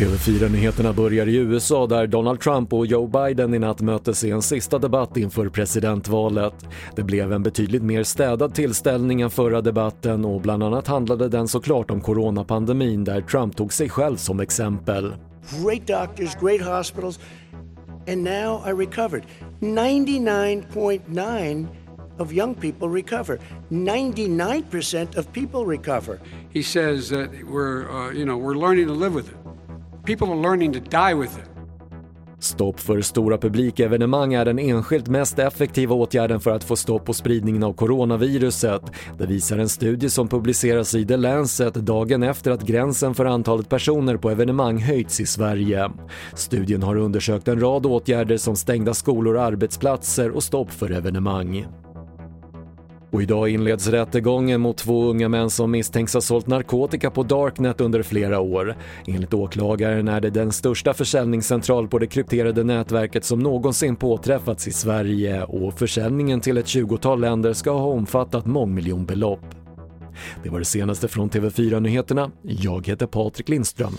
TV4-nyheterna börjar i USA där Donald Trump och Joe Biden i natt möttes i en sista debatt inför presidentvalet. Det blev en betydligt mer städad tillställning än förra debatten och bland annat handlade den såklart om coronapandemin där Trump tog sig själv som exempel. Great doctors, great hospitals, and now I recovered. 99.9 of young people recover. 99% of people recover. He says that we're, uh, you know, we're learning to live with it. People are learning to die with it. Stopp för stora publikevenemang är den enskilt mest effektiva åtgärden för att få stopp på spridningen av coronaviruset. Det visar en studie som publiceras i The Lancet dagen efter att gränsen för antalet personer på evenemang höjts i Sverige. Studien har undersökt en rad åtgärder som stängda skolor och arbetsplatser och stopp för evenemang. Och idag inleds rättegången mot två unga män som misstänks ha sålt narkotika på Darknet under flera år. Enligt åklagaren är det den största försäljningscentral på det krypterade nätverket som någonsin påträffats i Sverige och försäljningen till ett 20-tal länder ska ha omfattat mångmiljonbelopp. Det var det senaste från TV4 Nyheterna. Jag heter Patrik Lindström.